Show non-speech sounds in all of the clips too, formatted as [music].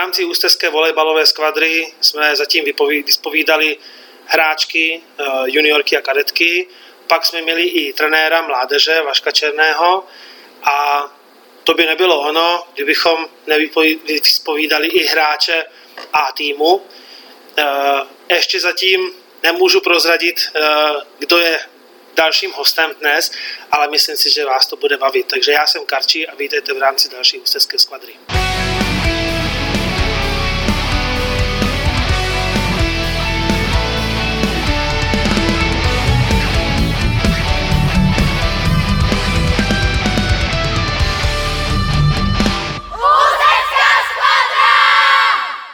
rámci ústecké volejbalové skvadry jsme zatím vyspovídali hráčky, eh, juniorky a kadetky, pak jsme měli i trenéra mládeže Vaška Černého a to by nebylo ono, kdybychom nevyspovídali i hráče A týmu. Eh, ještě zatím nemůžu prozradit, eh, kdo je dalším hostem dnes, ale myslím si, že vás to bude bavit. Takže já jsem Karčí a vítejte v rámci další ústecké skvadry.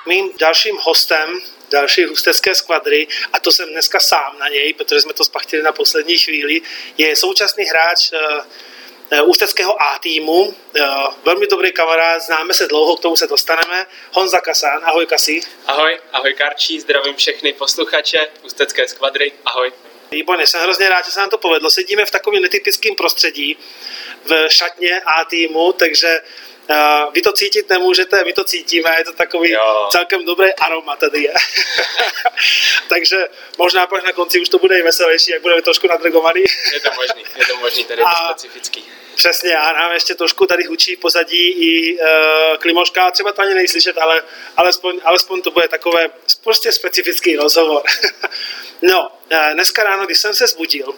Mým dalším hostem další hustecké skvadry a to jsem dneska sám na něj, protože jsme to spachtili na poslední chvíli, je současný hráč uh, ústeckého A týmu, uh, velmi dobrý kamarád, známe se dlouho, k tomu se dostaneme. Honza Kasán, ahoj Kasi. Ahoj, ahoj Karčí, zdravím všechny posluchače ústecké skvadry, ahoj. Výborně, jsem hrozně rád, že se nám to povedlo. Sedíme v takovém netypickém prostředí v šatně A týmu, takže Uh, vy to cítit nemůžete, my to cítíme, je to takový jo. celkem dobrý aroma tady je. [laughs] Takže možná pak na konci už to bude i veselější, jak budeme trošku nadregovaný. je to možný, je to možný, tady je to specifický. Přesně, a nám ještě trošku tady hučí pozadí i uh, klimoška, třeba to ani nejslyšet, ale alespoň, alespoň to bude takové prostě specifický rozhovor. [laughs] no, uh, dneska ráno, když jsem se zbudil,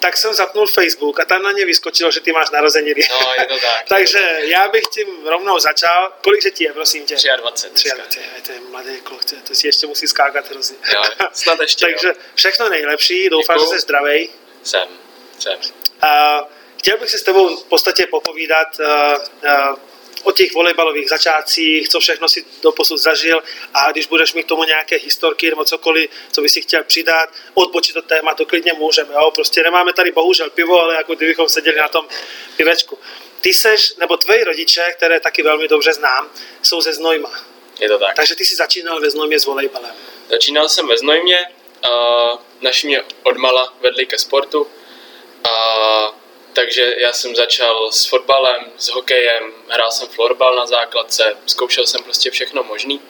tak jsem zapnul Facebook a tam na ně vyskočilo, že ty máš narozeniny. No, je to tak. [laughs] Takže já bych tím rovnou začal. Kolik že ti je, prosím tě? 23. 23. To je mladý kluk, to si ještě musí skákat hrozně. Jo, snad [laughs] ještě, Takže jo. všechno nejlepší, doufám, Děkuju. že jsi zdravý. Jsem, jsem. Uh, chtěl bych si s tebou v podstatě popovídat uh, uh, o těch volejbalových začátcích, co všechno si doposud zažil a když budeš mít k tomu nějaké historky nebo cokoliv, co by si chtěl přidat, odbočit to téma, to klidně můžeme. Jo? Prostě nemáme tady bohužel pivo, ale jako kdybychom seděli na tom pivečku. Ty seš, nebo tvoji rodiče, které taky velmi dobře znám, jsou ze Znojma. Je to tak. Takže ty jsi začínal ve Znojmě s volejbalem. Začínal jsem ve Znojmě, uh, naši mě odmala vedli ke sportu a takže já jsem začal s fotbalem, s hokejem, hrál jsem florbal na základce, zkoušel jsem prostě všechno možný.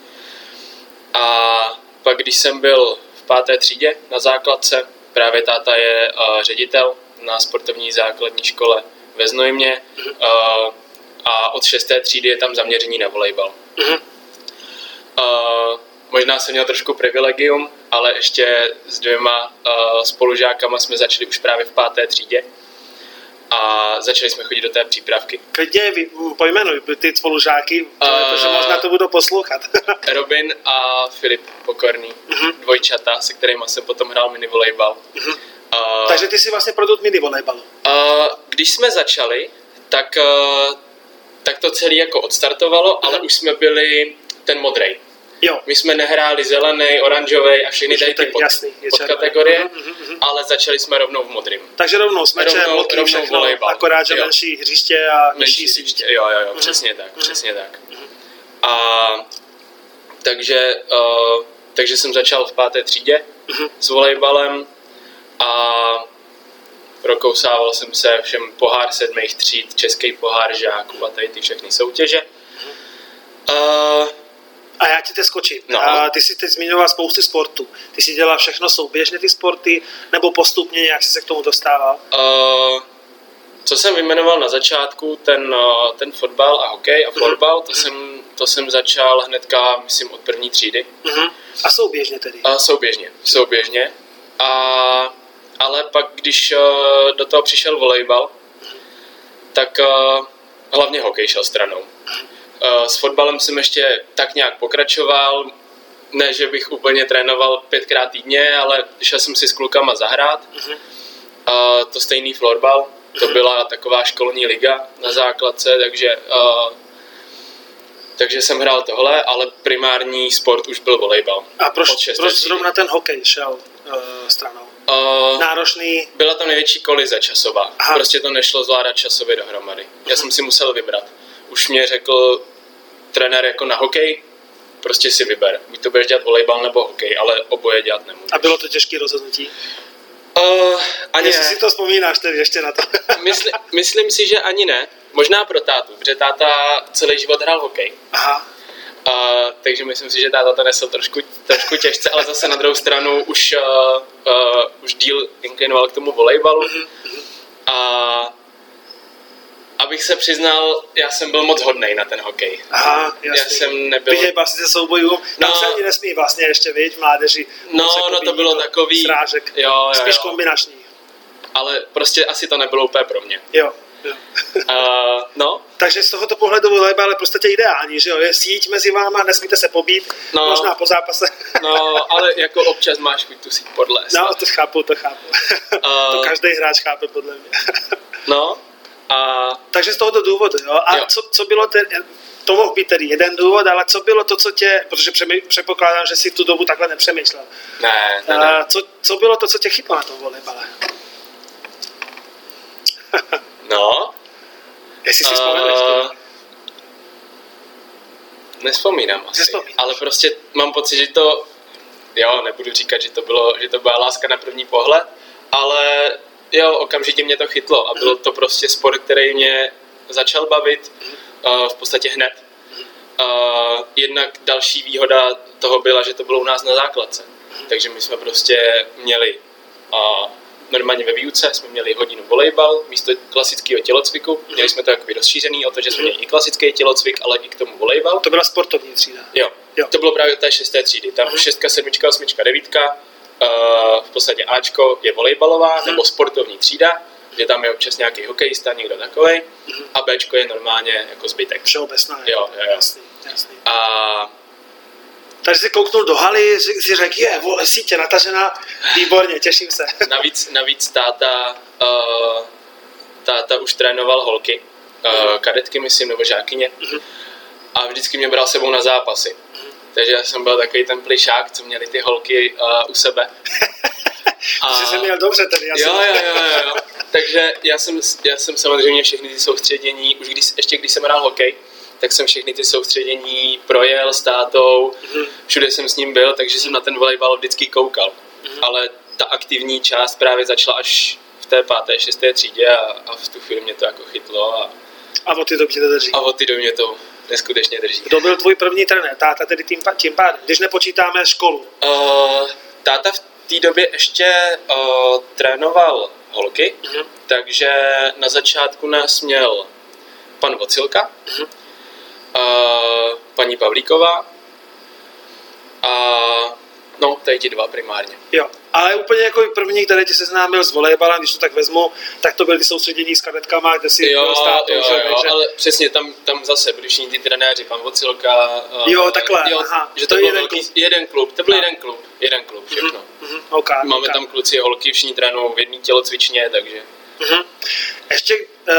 A pak, když jsem byl v páté třídě na základce, právě táta je uh, ředitel na sportovní základní škole ve Znojmě uh, a od šesté třídy je tam zaměření na volejbal. Uh, možná jsem měl trošku privilegium, ale ještě s dvěma uh, spolužákama jsme začali už právě v páté třídě a začali jsme chodit do té přípravky. Klidně pojmenuj ty spolužáky, uh, protože možná to budou poslouchat. [laughs] Robin a Filip Pokorný, uh-huh. dvojčata, se kterými jsem potom hrál mini volejbal. Uh-huh. Uh, Takže ty jsi vlastně produkt mini volejbalu. Uh, když jsme začali, tak, uh, tak to celé jako odstartovalo, uh-huh. ale už jsme byli ten modrej. Jo. My jsme nehráli zelený, oranžový a všechny tady ty pod, jasný, pod kategorie, uh-huh, uh-huh. ale začali jsme rovnou v modrým. Takže rovnou s mečem, rovnou, rovnou všechno, volejbal. akorát, že jo. menší hřiště a menší hřiště. Jo, jo, jo, uh-huh. přesně tak, uh-huh. přesně tak. Uh-huh. A takže, uh, takže jsem začal v páté třídě uh-huh. s volejbalem a prokousával jsem se všem pohár sedmých tříd, český pohár žáků a tady ty všechny soutěže. Uh, a já ti te skočím. No. A ty jsi teď zmiňoval spoustu sportů. Ty jsi dělal všechno souběžně ty sporty, nebo postupně nějak jsi se k tomu dostával? Uh, co jsem vyjmenoval na začátku, ten, uh, ten fotbal a hokej a florbal, to, uh-huh. jsem, to jsem začal hnedka, myslím, od první třídy. Uh-huh. A souběžně tedy? Uh, souběžně, souběžně. A, ale pak, když uh, do toho přišel volejbal, uh-huh. tak uh, hlavně hokej šel stranou. Eh, s fotbalem jsem ještě tak nějak pokračoval, ne, že bych úplně trénoval pětkrát týdně, ale šel jsem si s klukama zahrát. Uh-huh. A to stejný florbal, to uh-huh. byla taková školní liga na základce, takže, uh, takže jsem hrál tohle, ale primární sport už byl volejbal. A proč, proč zrovna ten hokej šel uh, stranou? Uh, Náročný? Byla tam největší kolize časová. Aha. Prostě to nešlo zvládat časově dohromady. Uh-huh. Já jsem si musel vybrat. Už mě řekl trenér jako na hokej, prostě si vyber. Buď to budeš dělat volejbal nebo hokej, ale oboje dělat nemůžeš. A bylo to těžké rozhodnutí? Uh, ani Jestli ne. si to vzpomínáš tedy ještě na to. [laughs] Mysli, myslím si, že ani ne. Možná pro tátu, protože táta celý život hrál hokej. Aha. Uh, takže myslím si, že táta to nesl trošku, trošku těžce, ale zase na druhou stranu už, uh, uh, už díl inklinoval k tomu volejbalu. Mhm, A abych se přiznal, já jsem byl moc hodnej na ten hokej. Aha, jasný. Já jsem nebyl... Vyhýbal si se soubojům. Tam No. se ani nesmí vlastně ještě, viď, mládeži. No, se no to bylo takový- Srážek. Jo, jo, Spíš jo. kombinační. Ale prostě asi to nebylo úplně pro mě. Jo. jo. Uh, no, Takže z tohoto pohledu volejbal v podstatě ideální, že jo? Je síť mezi váma, nesmíte se pobít, No. možná po zápase. no, ale jako občas máš tu síť podlézt. No, to chápu, to chápu. to A- každý hráč chápe, podle mě. No, a Takže z tohoto důvodu, jo. A Jo. Co, co bylo ten, to mohl být tedy jeden důvod, ale co bylo to, co tě, protože přemý, předpokládám, že si tu dobu takhle nepřemýšlel. ne, ne, ne. A co, co bylo to, co tě chytlo na tom volejbale? [laughs] No, Jestli si vzpomeneš uh, nespomínám asi, Nespomínáš. ale prostě mám pocit, že to, jo, nebudu říkat, že to, bylo, že to byla láska na první pohled, ale jo, okamžitě mě to chytlo a byl to prostě sport, který mě začal bavit uh, v podstatě hned. Uh, jednak další výhoda toho byla, že to bylo u nás na základce. Takže my jsme prostě měli uh, normálně ve výuce jsme měli hodinu volejbal místo klasického tělocviku. Měli jsme to jakoby rozšířený o to, že jsme měli i klasický tělocvik, ale i k tomu volejbal. To byla sportovní třída. Jo, Jo. to bylo právě té šesté třídy. Tam šestka, sedmička, osmička, devítka, v podstatě Ačko je volejbalová nebo sportovní třída, že tam je občas nějaký hokejista, někdo takovej, a Bčko je normálně jako zbytek. Všeobecná. Jo, jo, jo. Jasný, jasný. A Takže si kouknul do haly, si si řekl, je, vole, sítě natažená, výborně, těším se. [laughs] navíc, navíc táta, uh, táta už trénoval holky, uh, kadetky myslím, nebo žákyně, a vždycky mě bral sebou na zápasy. Takže já jsem byl takový ten plišák, co měli ty holky uh, u sebe. [laughs] A... Jsi se měl dobře tedy, já Jo, jsem- jo, jo, jo, jo. Takže já jsem, já jsem samozřejmě všechny ty soustředění, už když, ještě když jsem hrál hokej, tak jsem všechny ty soustředění projel s tátou, všude jsem s ním byl, takže jsem na ten volejbal vždycky koukal. Ale ta aktivní část právě začala až v té páté, šesté třídě a, a v tu chvíli mě to jako chytlo a, A od ty doby to drží. a od ty do mě to neskutečně drží. Kdo byl tvůj první trenér? Táta tedy tím, tím pádem, když nepočítáme školu. Uh, táta v té době ještě uh, trénoval holky, Mhm. takže na začátku nás měl pan Vocilka, Mhm. uh, paní Pavlíková a no, tady ti dva primárně. Jo, ale úplně jako první, který tě seznámil s volejbalem, když to tak vezmu, tak to byly ty soustředění s kadetkama, kde si Jo, s tátou, jo, že? jo, takže... ale přesně tam, tam zase byli všichni ty trenéři, pan Vocilka. uh, Jo, takhle, jo, aha, že to to, je byl jeden velký, klub. jeden klub, to byl A. jeden klub, jeden klub, všechno. Mhm, OK, Máme OK. tam kluci a holky, všichni trénují v jedné tělocvičně, takže Mhm. Ještě, uh,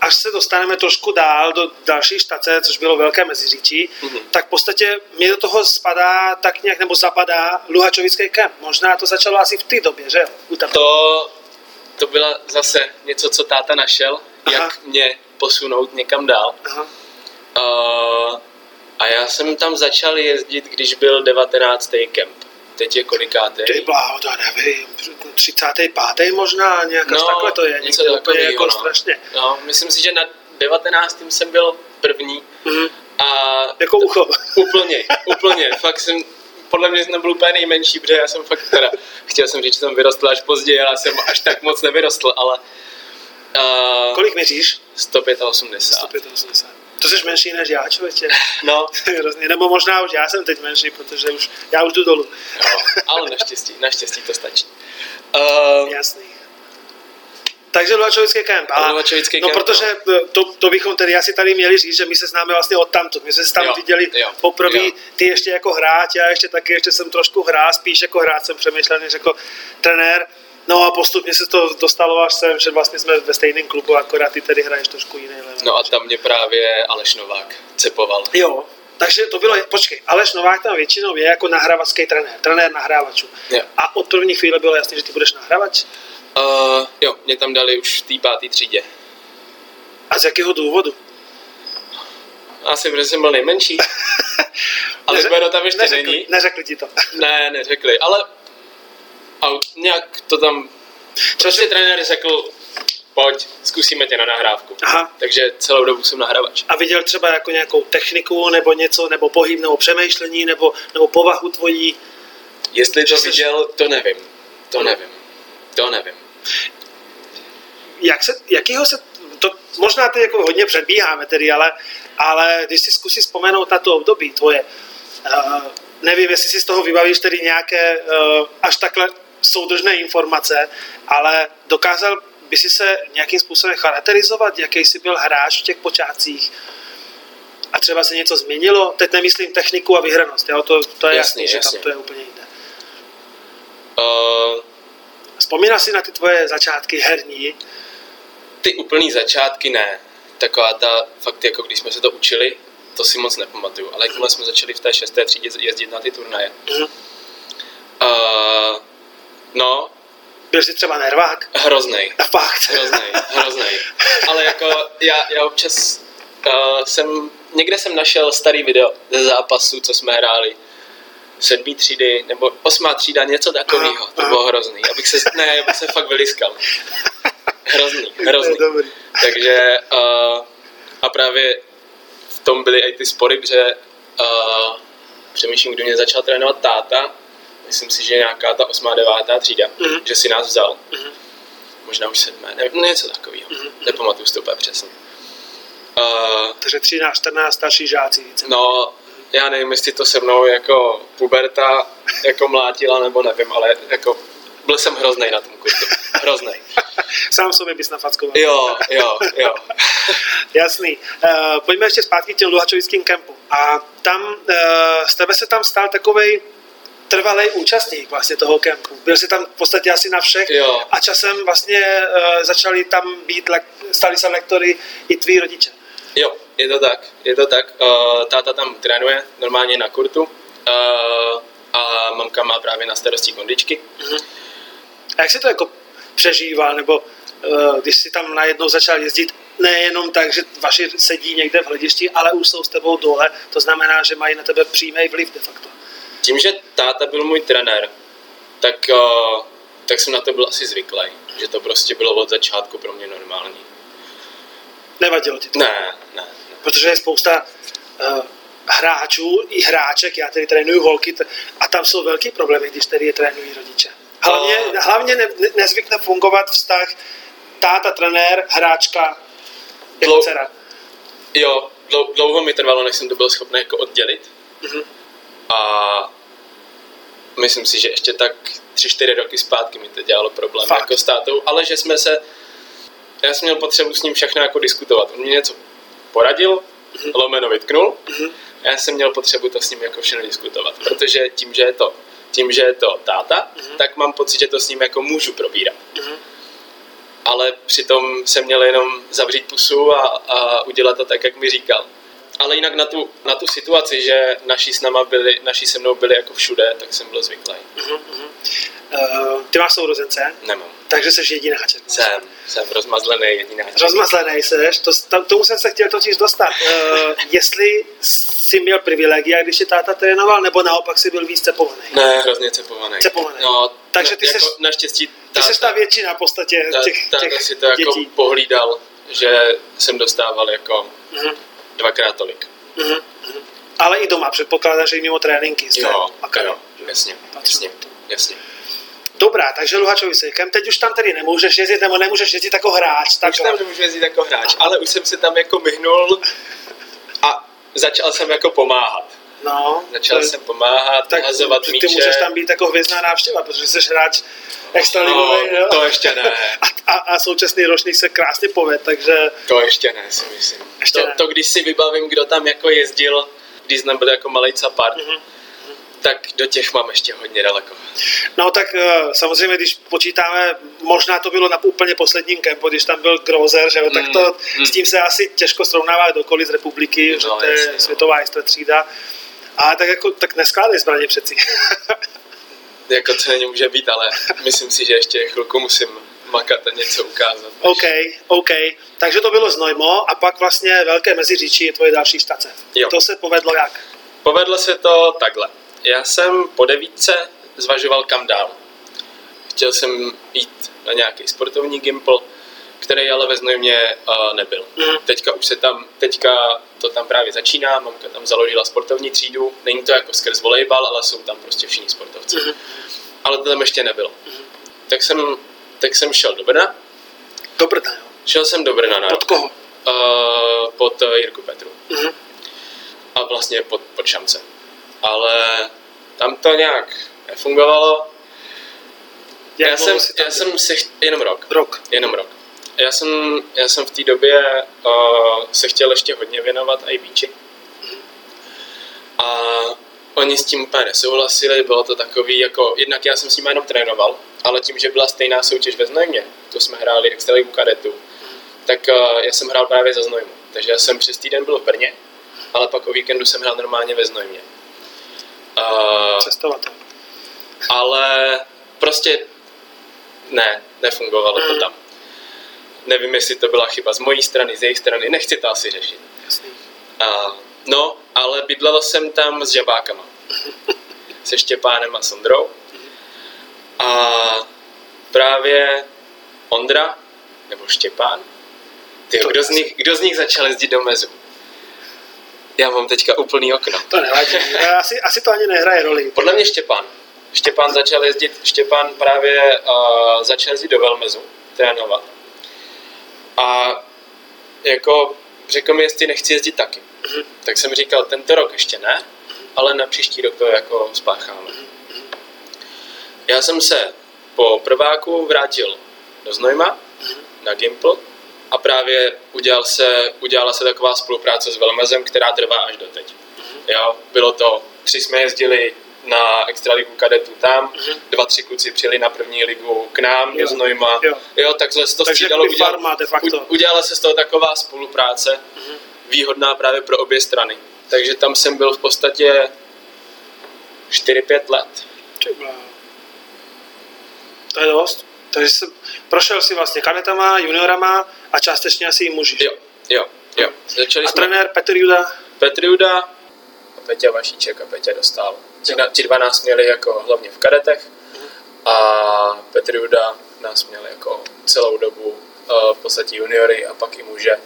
až se dostaneme trošku dál do další štace, což bylo Velké Meziříčí, Mhm. tak v podstatě mě do toho spadá tak nějak, nebo zapadá Luhačovický kemp. Možná to začalo asi v té době, že jo? To, to byla zase něco, co táta našel, Aha. jak mě posunout někam dál. Aha. Uh, a já jsem tam začal jezdit, když byl 19. kemp. Teď je kolikátý? Ty bláho, to nevím, 35. možná, nějak no, takhle to je, něco někde úplně jako no. strašně. No, myslím si, že na 19. jsem byl první Mhm. a Jako ucho. [laughs] úplně, úplně, fakt jsem, podle mě jsem byl úplně nejmenší, protože já jsem fakt teda, chtěl jsem říct, že jsem vyrostl až později, ale jsem až tak moc nevyrostl, ale uh, Kolik měříš? 185. 185. To jsi menší než já, člověče. No, [laughs] Hrozně. Nebo možná už já jsem teď menší, protože už, já už jdu dolů. no, ale naštěstí, naštěstí to stačí. Uh, Jasný. Takže Luhačovický kemp. A, Luhačovický no, kemp, protože to, to, bychom tedy asi tady měli říct, že my se známe vlastně od tamtud. My jsme se tam Jo, viděli poprvé, ty ještě jako hráč, já ještě taky ještě jsem trošku hrál, spíš jako hráč jsem přemýšlel, než jako trenér. No a postupně se to dostalo až sem, že vlastně jsme ve stejném klubu, akorát ty tedy hraješ trošku jiný level. no a tam mě právě Aleš Novák cepoval. Jo, takže to bylo, počkej, Aleš Novák tam většinou je jako nahrávačský trenér, trenér nahrávačů. Jo. A od první chvíle bylo jasné, že ty budeš nahrávač? Uh, jo, mě tam dali už v té páté třídě. A z jakého důvodu? Asi protože jsem byl nejmenší. [laughs] Ale Neře- Bero tam ještě neřekli, není. Neřekli ti to. Ne, neřekli, ale a nějak to tam... Prostě trenér řekl, pojď, zkusíme tě na nahrávku. Aha. Takže celou dobu jsem nahrávač. A viděl třeba jako nějakou techniku nebo něco, nebo pohyb, nebo přemýšlení, nebo, nebo povahu tvojí? Jestli to jsi- viděl, to nevím. To nevím. To nevím. Jak se, jakýho se, to možná ty jako hodně předbíháme tedy, ale, ale když si zkusí vzpomenout na to období tvoje, uh, nevím, jestli si z toho vybavíš tedy nějaké uh, až takhle soudržné informace, ale dokázal by si se nějakým způsobem charakterizovat, jaký jsi byl hráč v těch počátcích a třeba se něco změnilo, teď nemyslím techniku a vyhranost, jo? To, to je Jasný, jasný, že jasný. tam to je úplně jinde. Uh, Vzpomínáš si na ty tvoje začátky herní, ty úplný začátky ne. Taková ta, fakt jako když jsme se to učili, to si moc nepamatuju. Ale jakmile jsme začali v té šesté třídě jezdit na ty turnaje. Mhm. Uh, no, byl jsi třeba nervák? hroznej. A fakt. Hroznej, hroznej. Ale jako já, já občas uh, jsem, někde jsem našel starý video ze zápasu, co jsme hráli. Sedmý třídy, nebo osmá třída, něco takového. To bylo hrozný. Abych se, ne, abych se fakt vyliskal. Hrozný, hrozný. dobrý. Takže uh, a právě v tom byly i ty spory, protože uh, přemýšlím, kdo mě začal trénovat táta, myslím si, že nějaká ta osmá, devátá třída, Mhm. že si nás vzal. Mhm. Možná už sedmé, ne, něco takového. Mhm. Nepamatuju si to úplně přesně. Uh, Takže 13, 14 starší žáci více. no, já nevím, jestli to se mnou jako puberta jako mlátila, nebo nevím, ale jako byl jsem hrozný na tom kurtu. Hrozný. [laughs] Sám sobě bys nafackoval. Jo, jo, jo. [laughs] Jasný. Uh, pojďme ještě zpátky k těm luhačovickým kempu. A tam, uh, z tebe se tam stal takovej trvalý účastník vlastně toho kempu. Byl jsi tam v podstatě asi na všech Jo. a časem vlastně uh, začali tam být, stali se lektory i tví rodiče. Jo, je to tak, je to tak. Uh, táta tam trénuje normálně na kurtu uh, a mamka má právě na starosti kondičky. A jak jsi to jako přežíval, nebo uh, když jsi tam najednou začal jezdit nejenom tak, že vaši sedí někde v hledišti, ale už jsou s tebou dole, to znamená, že mají na tebe přímý vliv de facto. Tím, že táta byl můj trenér, tak, uh, tak jsem na to byl asi zvyklý. Že to prostě bylo od začátku pro mě normální. Nevadilo ti to? Ne, ne. ne. protože je spousta uh, hráčů i hráček, já tedy trénuju holky t- a tam jsou velký problémy, když tedy je trénují rodiče. Hlavně, A- hlavně ne, ne, nezvykne fungovat vztah táta, trenér, hráčka, jako Dlou- dcera. Jo, dlou, dlouho mi trvalo, než jsem to byl schopný jako oddělit. Mhm. A myslím si, že ještě tak tři, čtyři roky zpátky mi to dělalo problém Fakt. jako s tátou, ale že jsme se, já jsem měl potřebu s ním všechno jako diskutovat. On mě něco poradil, Mhm. lomeno vytknul, Mhm. já jsem měl potřebu to s ním jako všechno diskutovat, protože tím, že je to, tím, že je to táta, Mhm. tak mám pocit, že to s ním jako můžu probírat. Mhm. Ale přitom jsem měl jenom zavřít pusu a, a udělat to tak, jak mi říkal. Ale jinak na tu, na tu situaci, že naši s náma byli, naši se mnou byli jako všude, tak jsem byl zvyklý. Mhm. Mhm. Uh, ty máš sourozence, Nemám. takže jsi jedináček. Jsem, jsem rozmazlený jedináček. Rozmazlený seš, to, tam, tomu jsem se chtěl totiž dostat. Uh, [laughs] jestli jsi měl privilegia, když tě táta trénoval, nebo naopak si byl víc cepovaný? Ne, hrozně cepovaný. Cepovaný. No, Takže ty jako seš- naštěstí Ty jsi ta většina v podstatě těch, táta těch si to jako dětí. pohlídal, že jsem dostával jako Mhm, dvakrát tolik. mhm, mhm. Ale i doma, předpokládám, že i mimo tréninky Jo, jo, jasně, jasně, jasně. Dobrá, takže Luhačovi sejkem, teď už tam tedy nemůžeš jezdit, nebo nemůžeš jezdit jako hráč. Už takhle. tam nemůžu jezdit jako hráč, ale už jsem se tam jako myhnul a začal jsem jako pomáhat. No, Začal to- jsem pomáhat, tak hazovat ty, míče. ty můžeš tam být jako hvězdná návštěva, protože jsi hráč extraligový, no, to ještě ne. [laughs] A, a, a současný ročník se krásně poved, takže To ještě ne, si myslím. Ještě to, ne. to, když si vybavím, kdo tam jako jezdil, když jsme byli jako malý capart, Mhm. tak do těch mám ještě hodně daleko. No tak eh, samozřejmě, když počítáme, možná to bylo na úplně posledním kempu, když tam byl Grozer, že jo, tak Mm, to mm. s tím se asi těžko srovnává kdokoliv z republiky, No, že to je jasně, no. světová jistá třída. A tak jako, tak neskládej zbraně přeci. [laughs] Jako to není může být, ale myslím si, že ještě chvilku musím makat a něco ukázat. OK, OK. Takže to bylo Znojmo a pak vlastně Velké Meziříčí je tvoje další štace. Jo. To se povedlo jak? Povedlo se to takhle. Já jsem po devítce zvažoval kam dál. Chtěl jsem jít na nějaký sportovní gimpl, který ale ve Znojmě uh, nebyl. Mhm. Teďka už se tam, teďka to tam právě začíná, mamka tam založila sportovní třídu, není to jako skrz volejbal, ale jsou tam prostě všichni sportovci. Mhm. Ale to tam ještě nebylo. Tak jsem, tak jsem šel do Brna, Do Brna, jo. šel jsem do Brna na Od rok. koho? Uh, pod uh, Jirku Petru. Mhm. A vlastně pod, pod Šamce. Ale tam to nějak nefungovalo. Jak já jsem, já jsem si, cht- jenom rok. Rok. Jenom rok. Já jsem, já jsem v té době uh, se chtěl ještě hodně věnovat i beachi. A oni s tím úplně nesouhlasili, bylo to takový, jako, jednak já jsem s nimi jenom trénoval, ale tím, že byla stejná soutěž ve Znojmě, to jsme hráli extraligu kadetu, tak uh, já jsem hrál právě za Znojmu. Takže já jsem přes týden byl v Brně, ale pak o víkendu jsem hrál normálně ve Znojmě. Uh, Cestovatel. ale prostě ne, nefungovalo to Mm. tam. Nevím, jestli to byla chyba z mojí strany, z jejich strany, nechci to asi řešit. A, no, ale bydlel jsem tam s žabákama. [laughs] Se Štěpánem a Sondrou. A právě Ondra, nebo Štěpán, tyjo, kdo, z nich, kdo z nich začal jezdit do mezu? Já mám teďka úplný okno. To nevadí. asi, asi to ani nehraje roli. Podle mě Štěpán. Štěpán začal jezdit, Štěpán právě uh, začal jezdit do Velmezu, trénovat. A jako řekl mi, jestli nechci jezdit taky. Mhm. Tak jsem říkal, tento rok ještě ne, ale na příští rok to jako spácháme. Já jsem se po prváku vrátil do Znojma na Gimple a právě udělal se, udělala se taková spolupráce s Velmezem, která trvá až doteď. Jo, bylo to, tři jsme jezdili na extraligu kadetů tam, dva, tři kluci přijeli na první ligu k nám Jo. do Znojma. Jo. Jo, takhle se to Takže střídalo. jakoby farma de facto. u- udělala se z toho taková spolupráce, výhodná právě pro obě strany. Takže tam jsem byl v podstatě 4-5 let. To je dost. Takže jsi, prošel si vlastně kadetama, juniorama a částečně asi i muži. Jo, jo, jo. Začali A jsme trenér Petr Juda, Petr Juda a Peťa Vašíček a Peťa Dostál. Ti, na, ti dva nás měli jako hlavně v kadetech a Petr Juda nás měl jako celou dobu uh, v podstatě juniory a pak i muže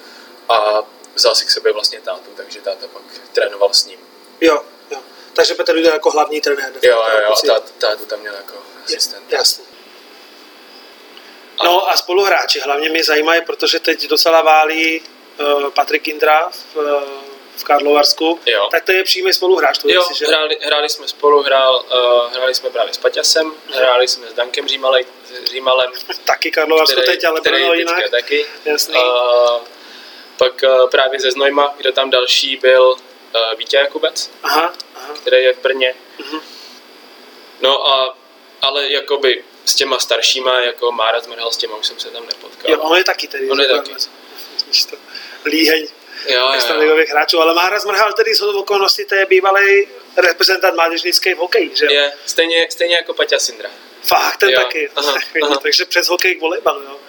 a vzal si k sobě vlastně tátu, takže táta pak trénoval s ním. jo, jo. Takže Petr Juda jako hlavní trenér. Jo, jo, jo, pocit. tátu, tátu tam měl jako asistent. Jasný. No a spoluhráči, hlavně mě zajímají, protože teď docela válí uh, Patrik Indra v, uh, v Karlovarsku, Jo. tak to je přímý spoluhráč. To Jo, si, že? hráli, hráli jsme spolu, hrál, uh, hráli jsme právě s Paťasem, hráli jsme s Dankem Římalej, s Římalem, [laughs] Taky Karlovarsko teď, ale který Brno jinak. taky. Jasný. Uh, pak uh, právě ze Znojma, kdo tam další byl uh, Vítě Jakubec, Aha, aha. který je v Brně. Mhm. No a, ale jakoby s těma staršíma, jako Mára Zmrhal, s těma už jsem se tam nepotkal. Jo, on je taky tedy. On je že- taky. Líheň jo, extraligových hráčů, ale Mára Zmrhal tedy z okolností, to je bývalý reprezentant mládežnický v hokeji, že jo? Je, stejně, stejně jako Paťa Sindra. Fakt, ten Jo, taky. aha, [laughs] aha. Takže přes hokej k volejbalu, jo?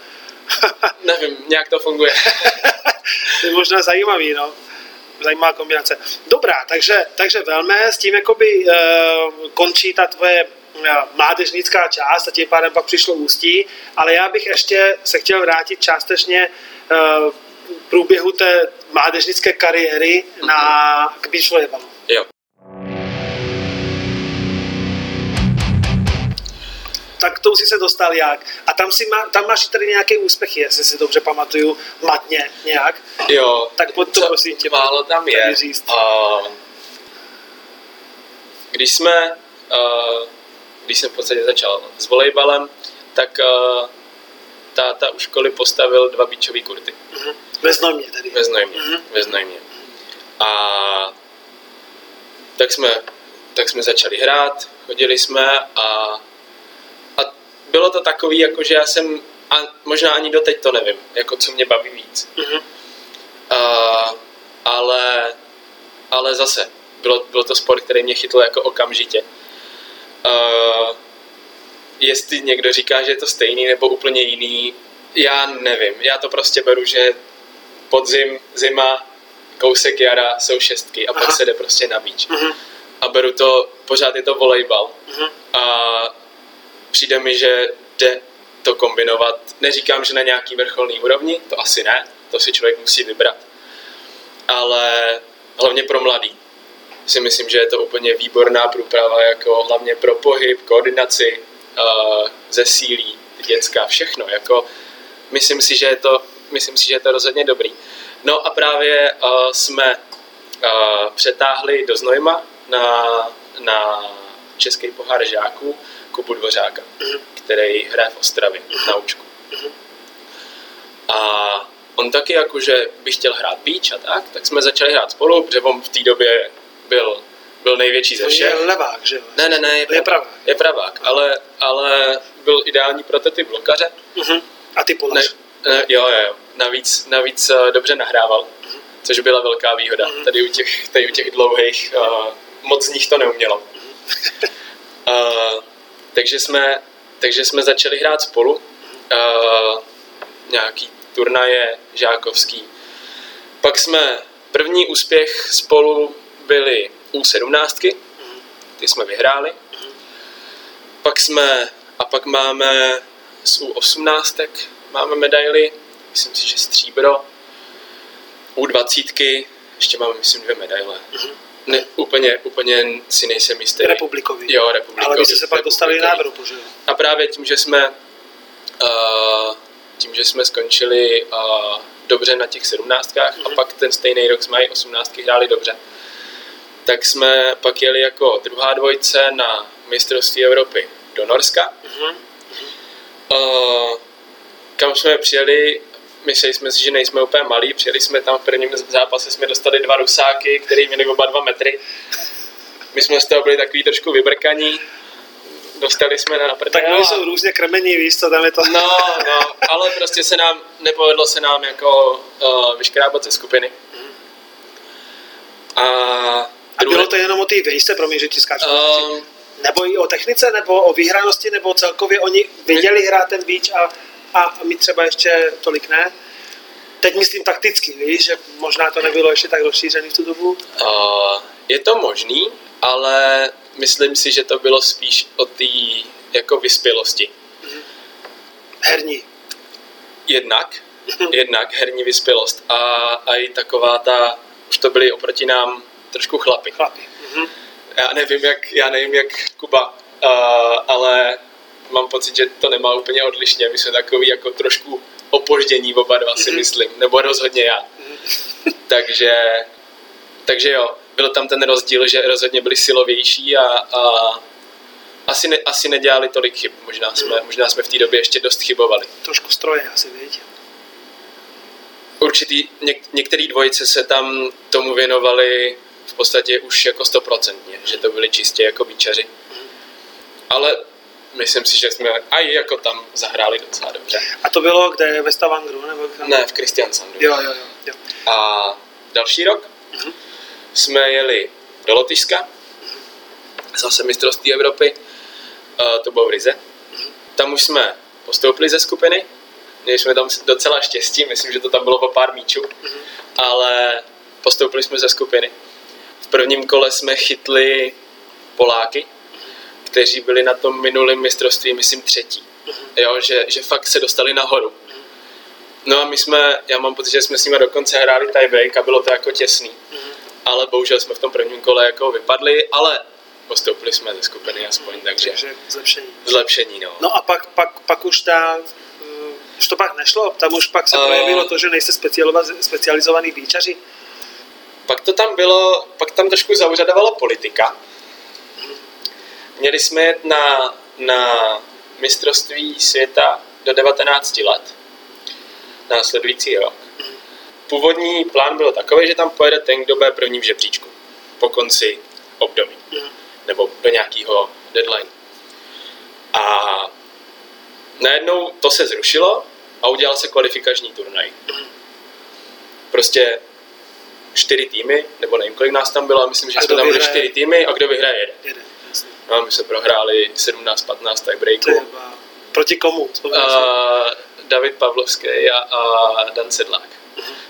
[laughs] Nevím, nějak to funguje. [laughs] to je možná zajímavý, no. Zajímavá kombinace. Dobrá, takže, takže velmi s tím jakoby uh, končí ta tvoje uh, mládežnická část a tím pádem pak přišlo ústí, ale já bych ještě se chtěl vrátit částečně uh, průběhu té mládežnické kariéry na, k beach volleyballu. jo. Tak to si se dostal jak? A tam, si má, tam máš tady nějaké úspěchy, jestli si dobře pamatuju, matně nějak. Jo, Tak pojď to, prosím tě, málo tam je. říct. A když jsme, uh, když jsem v podstatě začal s volejbalem, tak uh, táta u školy postavil dva bičové kurty Mhm. Ve Znojmě tedy. ve Znojmě. Mhm. Ve Znojmě. A tak jsme, tak jsme začali hrát, chodili jsme a, a bylo to takový, jako že já jsem, a možná ani doteď to nevím, jako co mě baví víc. Mhm. Uh, ale, ale zase, bylo, bylo to sport, který mě chytl jako okamžitě. Uh, jestli někdo říká, že je to stejný nebo úplně jiný, já nevím. Já to prostě beru, že podzim, zima, kousek jara jsou šestky a pak Aha. se jde prostě na beach. Mhm. A beru to, pořád je to volejbal. Mhm. A přijde mi, že jde to kombinovat. Neříkám, že na nějaký vrcholný úrovni, to asi ne, to si člověk musí vybrat. Ale hlavně pro mladý si myslím, že je to úplně výborná průprava, jako hlavně pro pohyb, koordinaci, uh, zesílí, dětská, všechno. Jako, myslím, si, že je to, myslím si, že je to rozhodně dobrý. No a právě uh, jsme uh, přetáhli do Znojma na, na Český pohár žáků Kubu Dvořáka, mm. který hraje v Ostravě mm. na Učku. Mm. A on taky jakože by chtěl hrát beach a tak, tak jsme začali hrát spolu, protože on v té době byl, byl největší ze všech. Je levák, že jo? Ne, ne, ne, je, je pravák. Je pravák, ale, ale byl ideální prototyp blokaře. Uh-huh. A ty polař. Ne, ne, jo, jo, jo. Navíc, navíc uh, dobře nahrával, což byla velká výhoda. Uh-huh. Tady u těch, tady u těch dlouhých uh, moc z nich to neumělo. Uh, [laughs] takže, jsme, takže jsme začali hrát spolu. Uh, nějaký turnaje žákovský. Pak jsme první úspěch spolu byly U17, ty jsme vyhráli. Pak jsme, a pak máme z U18 máme medaily, myslím si, že stříbro. U20 ještě máme, myslím, dvě medaile. Ne, úplně, úplně si nejsem jistý. Republikový. Jo, republikový. Ale vy jste se pak dostali na Evropu, že A právě tím, že jsme uh, tím, že jsme skončili uh, dobře na těch sedmnáctkách mm-hmm. a pak ten stejný rok jsme i osmnáctky hráli dobře, tak jsme pak jeli jako druhá dvojce na mistrovství Evropy do Norska, mm-hmm. uh, kam jsme přijeli, mysleli jsme si, že nejsme úplně malí, přijeli jsme tam v prvním zápase, jsme dostali dva rusáky, který měli oba dva metry. My jsme z toho byli takový trošku vybrkaní, dostali jsme na prdel. Tak jsou různě krmení, víš co, tam je to. No, no, ale prostě se nám, nepovedlo se nám jako uh, vyškrábat ze skupiny. A, a bylo to jenom o té výšce, promiň, že ti skáču. Um, nebo i o technice, nebo o výhranosti, nebo celkově oni viděli hrát ten beach a, a my třeba ještě tolik ne? Teď myslím takticky, víš, že možná to nebylo ještě tak rozšířené v tu dobu? Uh, je to možný, ale myslím si, že to bylo spíš o té jako vyspělosti. Mm-hmm. Herní. Jednak, jednak herní vyspělost a, a i taková ta, už to byly oproti nám trošku chlapy. Chlapy. Mm-hmm. Já nevím, jak, já nevím, jak Kuba, uh, ale mám pocit, že to nemá úplně odlišně. My jsme takový jako trošku opoždění oba dva si mm-hmm. myslím, nebo rozhodně já. Mm-hmm. takže, takže jo, byl tam ten rozdíl, že rozhodně byli silovější a, a asi, ne, asi nedělali tolik chyb. Možná jsme, hmm. možná jsme v té době ještě dost chybovali. Trošku stroje asi, víš? Určitý, něk, některé dvojice se tam tomu věnovali v podstatě už jako stoprocentně, že to byli čistě jako výčaři. Hmm. Ale myslím si, že jsme i jako tam zahráli docela dobře. A to bylo kde? Ve Stavangru? Nebo tam... Ne, v Kristiansandru. Jo, jo, jo. A další rok? Mm-hmm jsme jeli do Lotyšska, zase mistrovství Evropy, to bylo v Rize. Tam už jsme postoupili ze skupiny, měli jsme tam docela štěstí, myslím, že to tam bylo po pár míčů, ale postoupili jsme ze skupiny. V prvním kole jsme chytli Poláky, kteří byli na tom minulém mistrovství, myslím, třetí. Jo, že, že fakt se dostali nahoru. No a my jsme, já mám pocit, že jsme s nimi dokonce hráli tiebreak a bylo to jako těsný ale bohužel jsme v tom prvním kole jako vypadli, ale postoupili jsme ze skupiny aspoň, takže, takže zlepšení. Zlepšení, no. No a pak, pak, pak už ta, uh, už to pak nešlo, tam už pak se uh, projevilo to, že nejste specializovaný výčaři. Pak to tam bylo, pak tam trošku zauřadovala politika. Měli jsme jet na, na mistrovství světa do 19 let, následující rok původní plán byl takový, že tam pojede ten, kdo bude první v žebříčku po konci období. Mm. Nebo do nějakého deadline. A najednou to se zrušilo a udělal se kvalifikační turnaj. Mm. Prostě čtyři týmy, nebo nevím, kolik nás tam bylo, myslím, že jsme tam byli čtyři týmy a kdo vyhraje jeden. jeden no, my jsme prohráli 17-15 tiebreaků. Proti komu? Uh, David Pavlovský a, a Dan Sedlák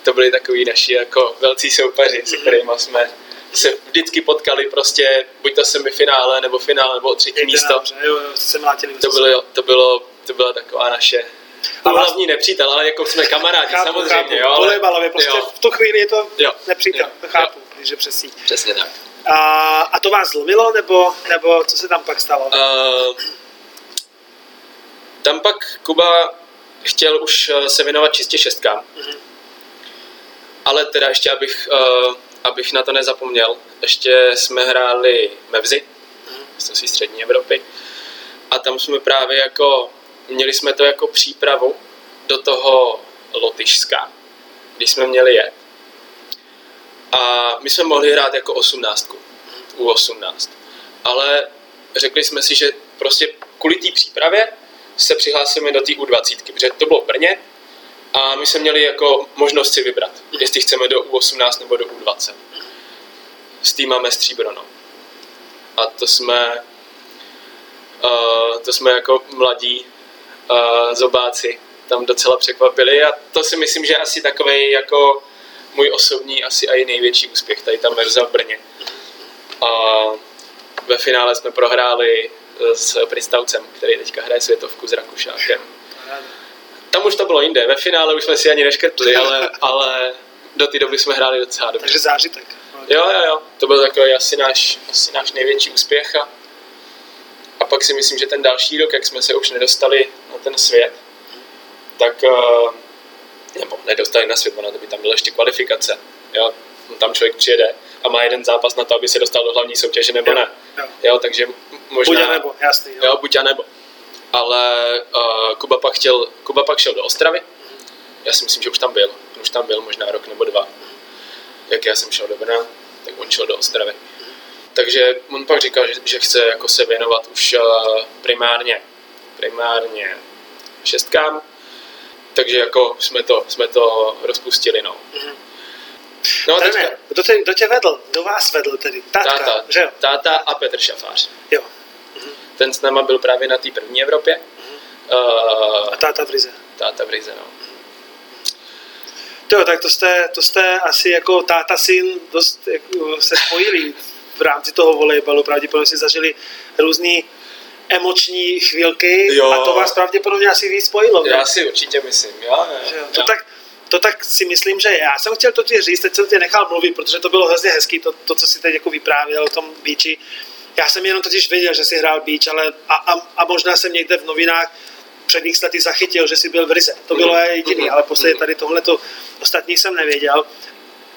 to byli takový naši jako velcí soupeři, se kterými jsme se vždycky potkali prostě buď to semifinále, nebo finále, nebo třetí Jde místo. jo, jo, se mlátili, to, bylo, to bylo to byla taková naše a vás- hlavní nepřítel, ale jako jsme kamarádi, Chápu, samozřejmě, chápu. jo. ale- Volejbalově, prostě jo, v tu chvíli je to Jo. nepřítel, Jo. to chápu, když je přes síť. Přesně tak. A, a to vás zlomilo, nebo, nebo co se tam pak stalo? Uh, tam pak Kuba chtěl už eh, se věnovat čistě šestkám. Mhm. Ale teda ještě, abych, uh, abych na to nezapomněl, ještě jsme hráli Mevzy, Mhm. z střední Evropy. A tam jsme právě jako, měli jsme to jako přípravu do toho Lotyšska, když jsme měli jet. A my jsme mohli hrát jako osmnáctku, u 18. Ale řekli jsme si, že prostě kvůli té přípravě se přihlásíme do té U20, protože to bylo v Brně a my jsme měli jako možnost si vybrat, jestli chceme do U18 nebo do U20. S tím máme stříbro, no. A to jsme, uh, to jsme jako mladí uh, zobáci tam docela překvapili a to si myslím, že asi takový jako můj osobní asi i největší úspěch, tady ta Merza v Brně. A ve finále jsme prohráli eh, s Pristavcem, který teďka hraje světovku s Rakušákem. Tam už to bylo jinde, ve finále už jsme si ani neškrtli, ale, [laughs] ale do té doby jsme hráli docela dobře. Takže zážitek. Jo, jo, jo. To byl takový asi náš, asi náš největší úspěch a, a pak si myslím, že ten další rok, jak jsme se už nedostali na ten svět, tak uh, nebo nedostali na svět, ona to by tam byla ještě kvalifikace. Jo? Tam člověk přijede a má jeden zápas na to, aby se dostal do hlavní soutěže, nebo Jo, ne. jo. Jo, takže možná... Buď a nebo, jasný. Jo. Jo, buď a nebo. Ale uh, Kuba, pak chtěl, Kuba pak šel do Ostravy. Já si myslím, že už tam byl. On už tam byl možná rok nebo dva. Jak já jsem šel do Brna, tak on šel do Ostravy. Takže on pak říkal, že, že chce jako se věnovat už uh, primárně, primárně šestkám. Takže jako jsme to, jsme to rozpustili, no. No a teďka Trenér, kdo tě, kdo tě vedl? Kdo vás vedl tedy? Tátka, táta, že jo? táta a Petr Šafář. Jo. Ten s náma byl právě na té první Evropě. Uh, A táta v Rize. táta v Rize, no. Jo, tak to jste, to jste asi jako táta syn dost jako, se spojili v rámci toho volejbalu. Pravděpodobně si zažili různé emoční chvílky Jo. a to vás pravděpodobně asi víc spojilo. ne? Já si určitě myslím, jo, jo, to, tak, to tak si myslím, že je. já jsem chtěl to ti říct, teď jsem tě nechal mluvit, protože to bylo hrozně hezký, to, to co si teď jako vyprávěl o tom bíči. Já jsem jenom totiž věděl, že jsi hrál bíč, ale a, a, a možná jsem někde v novinách před x lety zachytil, že jsi byl v Rize. To bylo Mhm. jediný, Mhm. ale posledně Mhm. tady tohle to ostatní jsem nevěděl.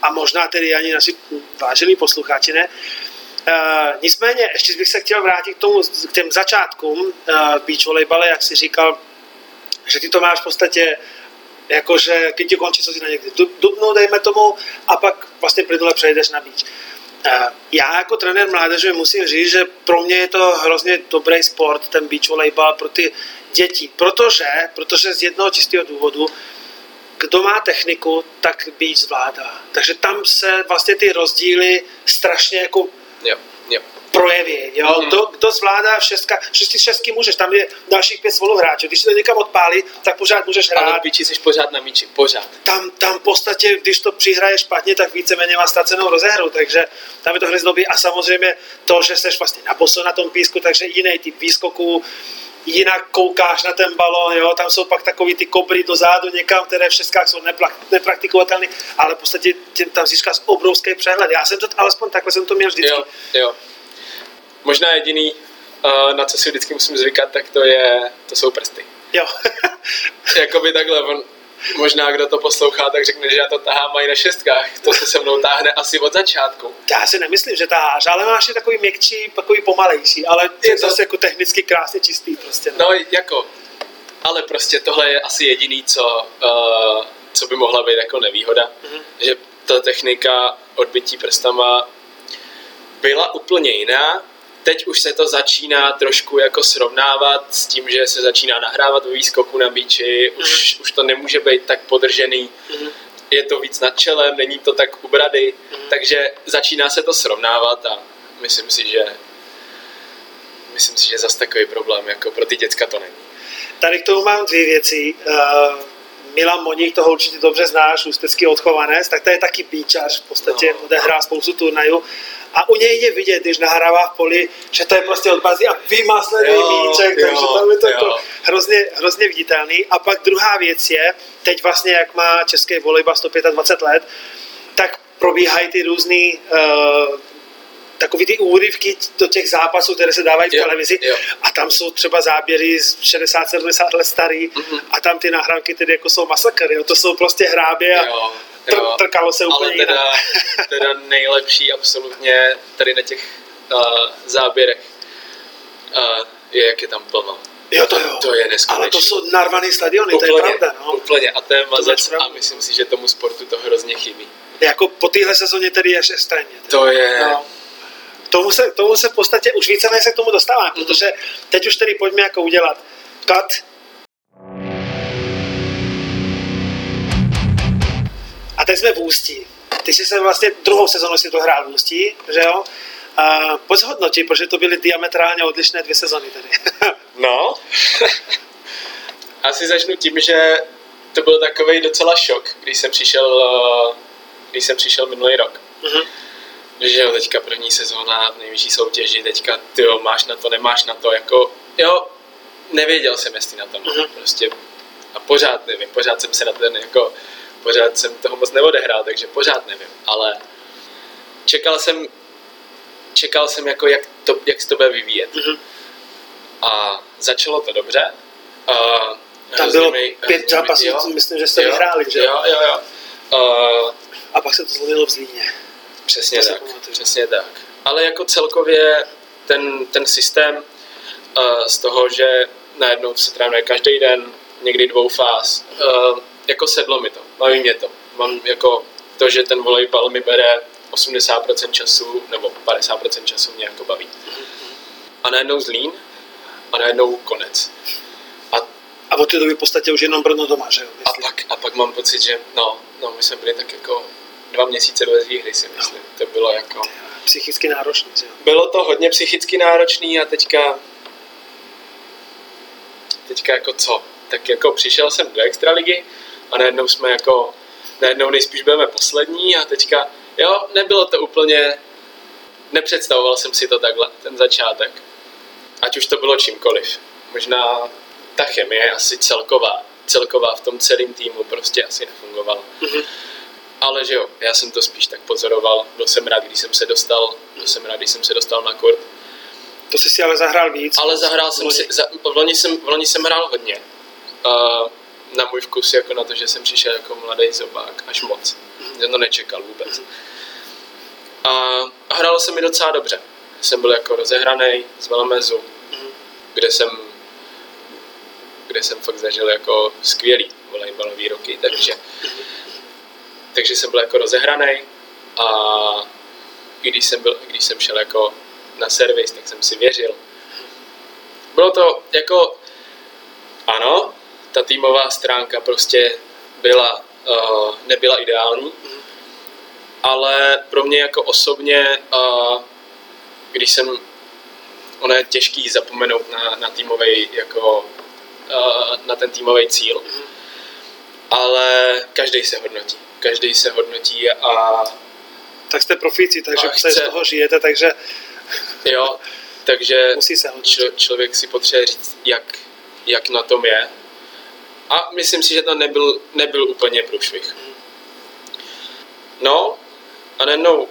A možná tedy ani naši vážení posluchači ne. Uh, nicméně, ještě bych se chtěl vrátit k, tomu, k těm začátkům uh, beach volejbale, jak jsi říkal, že ty to máš v podstatě jakože když ti končí, co si na někdy dubnu, dejme tomu, a pak vlastně plynule přejdeš na beach. Eh, Já jako trenér mládeže musím říct, že pro mě je to hrozně dobrý sport, ten beach volejbal pro ty děti, protože, protože z jednoho čistého důvodu, kdo má techniku, tak beach zvládá. Takže tam se vlastně ty rozdíly strašně jako jo, jo. projeví. Jo? Mhm. Kdo, kdo zvládá šestka, šesti šestky můžeš, tam je dalších pět spoluhráčů. Když se to někam odpálí, tak pořád můžeš hrát. Ale biči jsi pořád na míči, pořád. Tam, tam v podstatě, když to přihraje špatně, tak víceméně má ztracenou rozehru, takže tam je to hrozně dobrý. A samozřejmě to, že jsi vlastně na na tom písku, takže jiný typ výskoků, jinak koukáš na ten balon, jo, tam jsou pak takový ty kobry dozadu někam, které v šestkách jsou nepraktikovatelné, ale v podstatě tím tam získáš obrovský přehled. Já jsem to, alespoň takhle jsem to měl vždycky. Jo, jo. Možná jediný, uh, na co si vždycky musím zvykat, tak to je, to jsou prsty. jo. [laughs] Jakoby takhle, on, možná kdo to poslouchá, tak řekne, že já to tahám i na šestkách. To se se mnou táhne asi od začátku. Já si nemyslím, že taháš, ale máš je takový měkčí, takový pomalejší, ale je to zase jako technicky krásně čistý prostě. No. No jako, ale prostě tohle je asi jediný, co, uh, co by mohla být jako nevýhoda, Mhm. že ta technika odbytí prstama byla úplně jiná. Teď už se to začíná trošku jako srovnávat s tím, že se začíná nahrávat ve výskoku na míči, už, už to nemůže být tak podržený, Mhm. je to víc nad čelem, není to tak u brady, Mhm. takže začíná se to srovnávat a myslím si, že myslím si, že zas takový problém, jako pro ty děcka to není. Tady k tomu mám dvě věci. Uh, Milan Moník, toho určitě dobře znáš, ústecký odchovanec, tak to je taky píčař, v podstatě No. odehrál spoustu turnajů. A u něj je vidět, když nahrává v poli, že to je prostě od bazy a vymazlený Jo, míček, jo, takže tam je to jo. jako hrozně, hrozně viditelný. A pak druhá věc je, teď vlastně jak má český volejbal 125 let, tak probíhají ty různý uh, takový ty úryvky do těch zápasů, které se dávají v Jo, televizi jo. a tam jsou třeba záběry z 60-70 let starý Mhm. a tam ty nahrávky tedy jako jsou masakry, jo. to jsou prostě hrábě a Jo, tr- trkalo se úplně Ale teda, [laughs] teda nejlepší absolutně tady na těch uh, záběrech uh, je, jak je tam plno. Jo, to jo. To je neskutečné. Ale to jsou narvaný stadiony, to je úplně, pravda. No. úplně. A to je mazec pravda. a myslím si, že tomu sportu to hrozně chybí. Jako po téhle sezóně tedy je extrémně. To je... No. Tomu se, tomu se v podstatě už víceméně se k tomu dostáváme, Mhm. protože teď už tedy pojďme jako udělat cut. Teď jsme v Ústí. Ty jsi se vlastně druhou sezonu si to hrál v Ústí, že jo? A pojď zhodnotit, protože to byly diametrálně odlišné dvě sezony tedy. [laughs] No. [laughs] Asi začnu tím, že to byl takový docela šok, když jsem přišel, eh, když jsem přišel minulý rok. Mhm. Že jo, teďka první sezóna v nejvyšší soutěži, teďka ty jo, máš na to, nemáš na to, jako jo, nevěděl jsem, jestli na to mám, Mhm. prostě a pořád nevím, pořád jsem se na ten jako, pořád jsem toho moc neodehrál, takže pořád nevím, ale čekal jsem, čekal jsem jako, jak, to, jak se to bude vyvíjet. Mhm. A začalo to dobře. A Tam bylo mi- pět zápasů, jo, myslím, že jste jo, vyhráli, že Jo, jo, jo. Uh, A pak se to zlomilo v Zlíně. přesně To tak, přesně tak. Ale jako celkově ten, ten systém uh, z toho, že najednou se trénuje každý den, někdy dvou fáz, uh, jako sedlo mi to, baví mě to. Mám jako to, že ten volejbal mi bere 80% času, nebo 50% času mě jako baví. A najednou Zlín, a najednou konec. A A od té doby v podstatě už jenom Brno doma, že jo? A pak, a pak mám pocit, že no, no, my jsme byli tak jako dva měsíce bez výhry, si myslím. To bylo jako... Psychicky náročný, že jo? Bylo to hodně psychicky náročný a teďka... Teďka jako co? Tak jako přišel jsem do extraligy a najednou jsme jako... Najednou nejspíš budeme poslední a teďka... Jo, nebylo to úplně... Nepředstavoval jsem si to takhle, ten začátek. Ať už to bylo čímkoliv. Možná ta chemie asi celková. Celková v tom celém týmu prostě asi nefungovala. Mhm. Ale že jo, já jsem to spíš tak pozoroval. Byl jsem rád, když jsem se dostal, byl jsem rád, když jsem se dostal na kurt. To jsi si ale zahrál víc. Ale zahrál jsem si, za, v, loni jsem, v loni jsem hrál hodně. Uh, na můj vkus, jako na to, že jsem přišel jako mladý zobák, až moc. Jsem to nečekal vůbec. A, a hrál jsem mi docela dobře. Jsem byl jako rozehraný z Velmezu, kde jsem kde jsem fakt zažil jako skvělý volejbalový roky, takže takže jsem byl jako rozehraný a když jsem, byl, když jsem šel jako na servis, tak jsem si věřil. Bylo to jako, ano, ta týmová stránka prostě byla, uh, nebyla ideální, ale pro mě jako osobně, uh, když jsem, ono je těžký zapomenout na, na týmový jako, uh, na ten týmový cíl, ale každý se hodnotí. Každý se hodnotí a Tak jste profíci, takže se z toho žijete, takže jo, takže musí se hodnotit. člo, člověk si potřebuje říct, jak, jak na tom je. A myslím si, že to nebyl, nebyl úplně průšvih. No, a najednou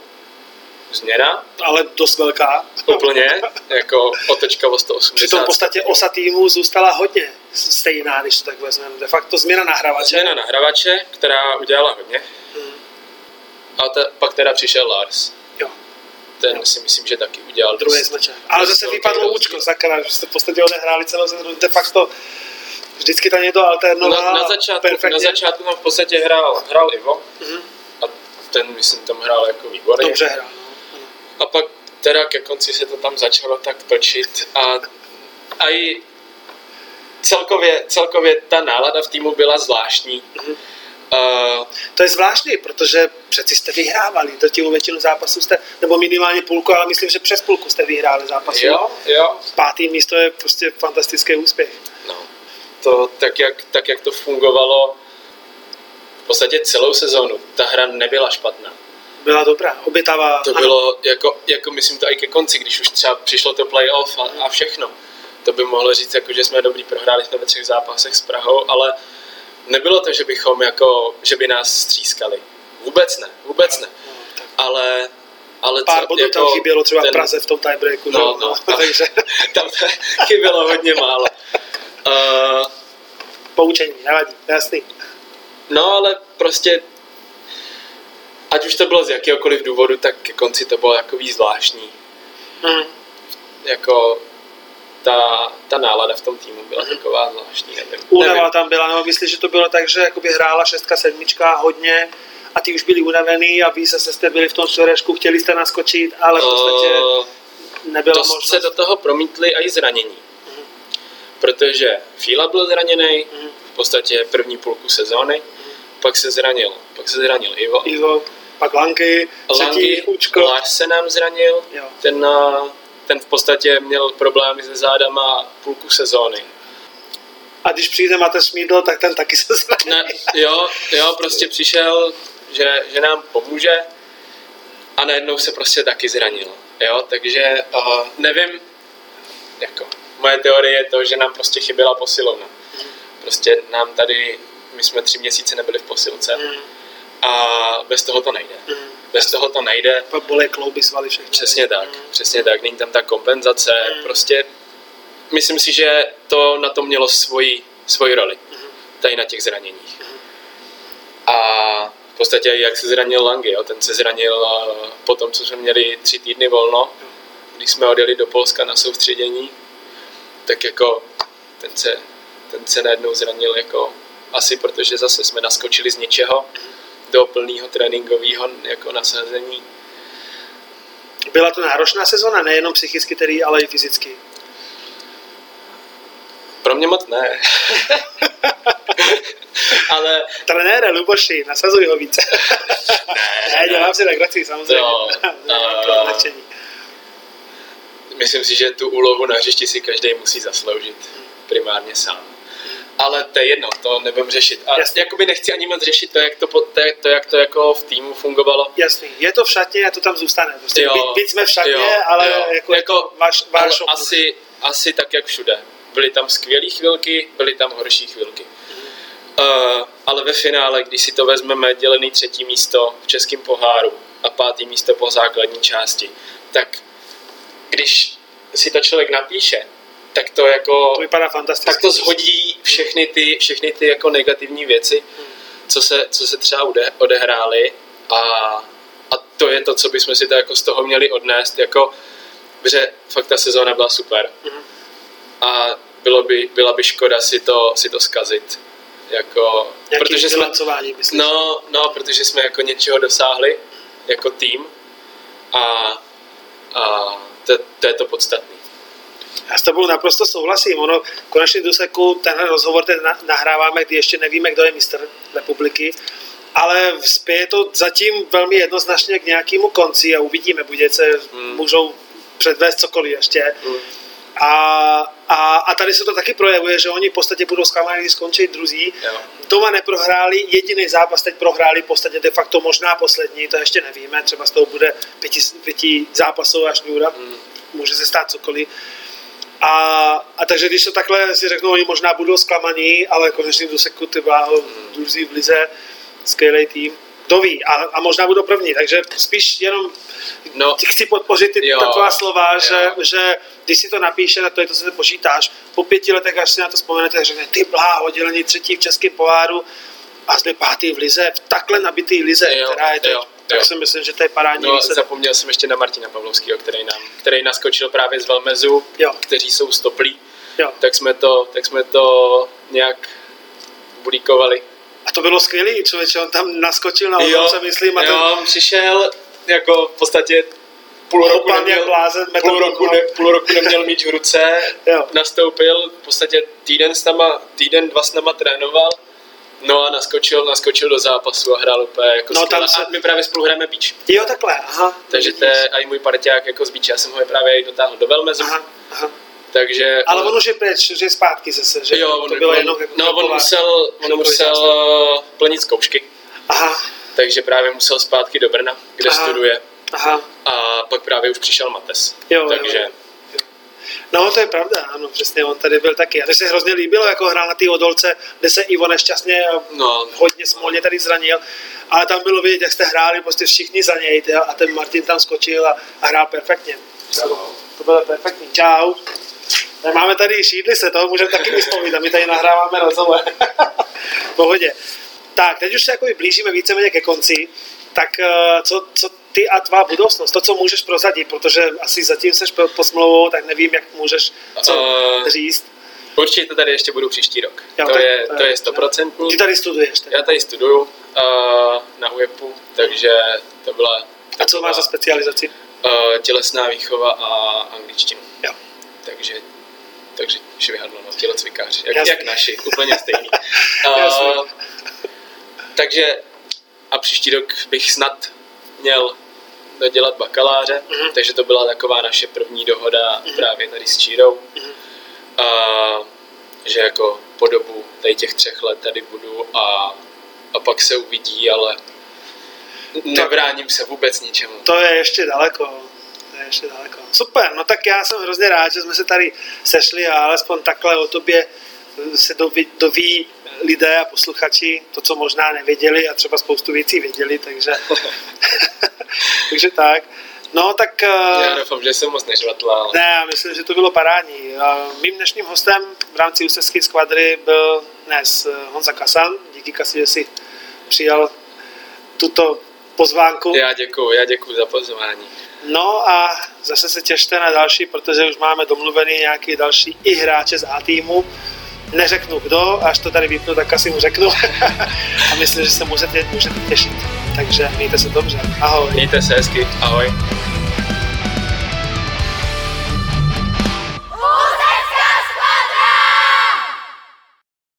změna, Ale dost velká. úplně, jako otočka o 180. Přitom v podstatě osa týmu zůstala hodně stejná, když to tak vezmeme. De facto změna nahrávače. Změna na hravače, která udělala hodně. Hmm. A ta, pak teda přišel Lars. Jo, Ten si myslím, že taky udělal druhý značák. Ale zase vypadlo účko, sakra, že jste v podstatě odehráli celou sezónu. De facto vždycky tam někdo alternoval. Na, na, začátku, perfektně. na začátku tam v podstatě hrál, hrál Ivo Mhm. a ten, myslím, tam hrál jako výborně. Dobře hrál. A pak teda ke konci se to tam začalo tak točit a, a i celkově, celkově ta nálada v týmu byla zvláštní. Mhm. Uh, To je zvláštní, protože přeci jste vyhrávali. Drtivou většinu zápasů jste, nebo minimálně půlku, ale myslím, že přes půlku jste vyhráli zápasů. jo, jo, Pátý místo je prostě fantastický úspěch. no. To tak jak, tak, jak to fungovalo v podstatě celou sezónu. Ta hra nebyla špatná. byla dobrá, obětavá. To ano. bylo, jako, jako myslím to i ke konci, když už třeba přišlo to playoff a, a všechno. To by mohlo říct, jako, že jsme dobrý, prohráli jsme ve třech zápasech s Prahou, ale nebylo to, že bychom jako, že by nás střískali. Vůbec ne, vůbec ne. No, Ale, ale Pár co, bodů jako tam chybělo třeba ten- v Praze v tom tiebreaku. No, že? no, [laughs] [laughs] tam, takže tam chybělo hodně málo. [laughs] Uh, poučení, nevadí, jasný. no ale prostě ať už to bylo z jakéhokoliv důvodu, tak ke konci to bylo takový zvláštní. Mm. Jako ta, ta nálada v tom týmu byla taková zvláštní, nevím. Únava tam byla, nebo myslíš, že to bylo tak, že jakoby hrála šestka, sedmička hodně a ty už byli unavený a vy se jste byli v tom čtverešku, chtěli jste naskočit, ale v podstatě Eh, nebyla dost možnost. se do toho promítly i zranění. Protože Fíla byl zraněný Mhm. v podstatě první půlku sezóny, pak se zranil, pak se zranil Ivo. Ivo, pak Lanky, Učko. Lars se nám zranil, Jo. ten, eh, ten v podstatě měl problémy se zádama půlku sezóny. A když přijde Mate Šmídl, tak ten taky se zraní. Ne, jo, jo, prostě přišel, že, že nám pomůže a najednou se prostě taky zranil. Jo, takže uh, nevím, jako, moje teorie je to, že nám prostě chyběla posilovna. Prostě nám tady, my jsme tři měsíce nebyli v posilce Mm, a bez toho to nejde. mm. Bez toho to nejde. Pak bolej klouby, svaly všechno. Přesně tak, Mm. přesně tak, není tam ta kompenzace, Mm. prostě myslím si, že to na to mělo svoji, svoji roli, tady na těch zraněních. A v podstatě jak se zranil Langy, jo, ten se zranil eh, po tom, co jsme měli tři týdny volno, když jsme odjeli do Polska na soustředění, tak jako ten se, ten se najednou zranil jako asi protože zase jsme naskočili z něčeho do plného tréninkového jako nasazení Byla to náročná sezona, nejenom psychicky tedy, ale i fyzicky. Pro mě moc ne. [laughs] Ale Trenére, Luboši, nasazuj ho více. [laughs] ne, ne, dělám si legraci, samozřejmě. [laughs] To, Ne, a- to odlehčení. Myslím si, že tu úlohu na hřišti si každý musí zasloužit primárně sám. Ale to je jedno, to nebudem řešit. A Jasně. jakoby nechci ani moc řešit to, jak to, to, to, jak to jako v týmu fungovalo. Jasný, je to v šatně a to tam zůstane. Prostě Jo, byť, byť jsme v šatně, jo, ale jo. jako, Jako- váš, váš asi, asi tak, jak všude. Byly tam skvělé chvilky, byly tam horší chvilky. Uh, ale ve finále, když si to vezmeme, dělený třetí místo v českém poháru a pátý místo po základní části, tak když si to člověk napíše, tak to jako To vypadá fantasticky. tak to zhodí všechny ty, všechny ty jako negativní věci, co se, co se třeba ode, odehrály a, a to je to, co bychom si to jako z toho měli odnést, jako, že fakt ta sezóna byla super Mhm. a bylo by, byla by škoda si to, si to zkazit. Jako, Nějaký protože jsme, no, no, protože jsme jako něčeho dosáhli jako tým a, a to, to je to podstatné. Já s tebou naprosto souhlasím. Ono, v konečném důsledku tenhle rozhovor teď na- nahráváme, kdy ještě nevíme, kdo je mistr republiky, ale spěje to zatím velmi jednoznačně k nějakému konci a uvidíme, Budějce Hmm. můžou předvést cokoliv ještě. Mm. A, a, a tady se to taky projevuje, že oni v podstatě budou zklamaní, když skončí druzí. Jo. Doma neprohráli, jediný zápas teď prohráli, v podstatě de facto možná poslední, to ještě nevíme, třeba z toho bude pěti, pěti zápasová šňůra, Mm. může se stát cokoliv. A, a takže když to takhle si řeknou, oni možná budou zklamaní, ale konečně důsledku ty bláho, druzí v lize, skvělý tým. Kdo ví, a, a možná budou první, takže spíš jenom No, chci podpořit ty, Jo, taková slova, jo. že, že když si to napíše, tak to je to, co si počítáš. Po pěti letech, až si na to vzpomenete, řekne, ty bláho, dělení třetí v českém poháru a jsme pátý v lize, v takhle nabitý lize, Jo, která je teď, jo, tak jo. si myslím, že to je parádní No, výsledek. zapomněl jsem ještě na Martina Pavlovského, který, nám, který naskočil právě z Velmezu, Jo. kteří jsou stoplí, Jo. tak jsme to, tak jsme to nějak bulíkovali. A to bylo skvělý, člověče, on tam naskočil na obrovce, myslím, a ten, jo, přišel jako v podstatě půl roku, neměl, blázen, půl, roku, ne, půl roku neměl míč v ruce, [laughs] nastoupil, v podstatě týden s nama, týden, dva s nama trénoval, no a naskočil, naskočil do zápasu a hrál úplně jako No, tam se- A my právě spolu hrajeme beach. Jo, takhle, aha. Takže to je i můj parťák jako z Beach. Já jsem ho právě i dotáhl do Velmezu, Aha, aha. Takže... Ale on už je pryč, že je zpátky zase, že jo, on, to bylo on, jenom jako no, on musel, on musel uh, plnit zkoušky, Aha, takže právě musel zpátky do Brna, kde Aha. studuje. Aha. A pak právě už přišel Mates. Jo, takže jo, No, to je pravda, ano, přesně, on tady byl taky. A to se hrozně líbilo, jako hrál na té odolce, kde se Ivo nešťastně a No. hodně smolně tady zranil, ale tam bylo vidět, jak jste hráli prostě všichni za něj a ten Martin tam skočil a, a hrál perfektně. To bylo perfektní. Čau. Máme tady šídli se, toho můžeme taky vyspovídat, my tady nahráváme rozhovor. [laughs] Pohodě. Tak, teď už se jako blížíme víceméně ke konci, tak eh, co, co ty a tvá budoucnost, to, co můžeš prozadit, protože asi zatím seš po, smlouvou, tak nevím, jak můžeš co Eh, říct. Určitě tady ještě budu příští rok. Jo, to, tak- je, to je stoprocentní. Ty tady studuješ. Teda. Já tady studuju uh, na UEPu, takže to byla A co máš za specializaci? uh, tělesná výchova a angličtina. Jo. Takže takže švihadlo, no, tělocvikář, jak, Jasně. jak naši, úplně stejný. [laughs] Jasně. uh, takže a příští rok bych snad měl dodělat bakaláře, Mhm. takže to byla taková naše první dohoda právě tady s Čírou. Mhm. A, že jako po dobu tady těch třech let tady budu a, a pak se uvidí, ale nebráním se vůbec ničemu. To je ještě daleko. To je ještě daleko. Super, no tak já jsem hrozně rád, že jsme se tady sešli a alespoň takhle o tobě se doví, doví lidé a posluchači to, co možná nevěděli a třeba spoustu věcí věděli, takže, [laughs] takže tak. No tak... Já eh, doufám, že jsem moc nežvatlal. Ne, já myslím, že to bylo parádní. A Mým dnešním hostem v rámci ústecké skvadry byl dnes eh, Honza Kasan. Díky Kasi, že si přijal tuto pozvánku. Já děkuju, já děkuju za pozvání. No a zase se těšte na další, protože už máme domluvený nějaký další i hráče z A týmu. Neřeknu kdo, až to tady vypnu, tak asi mu řeknu. [laughs] a myslím, že se můžete, můžete těšit. Takže mějte se dobře. Ahoj. Mějte se hezky, ahoj.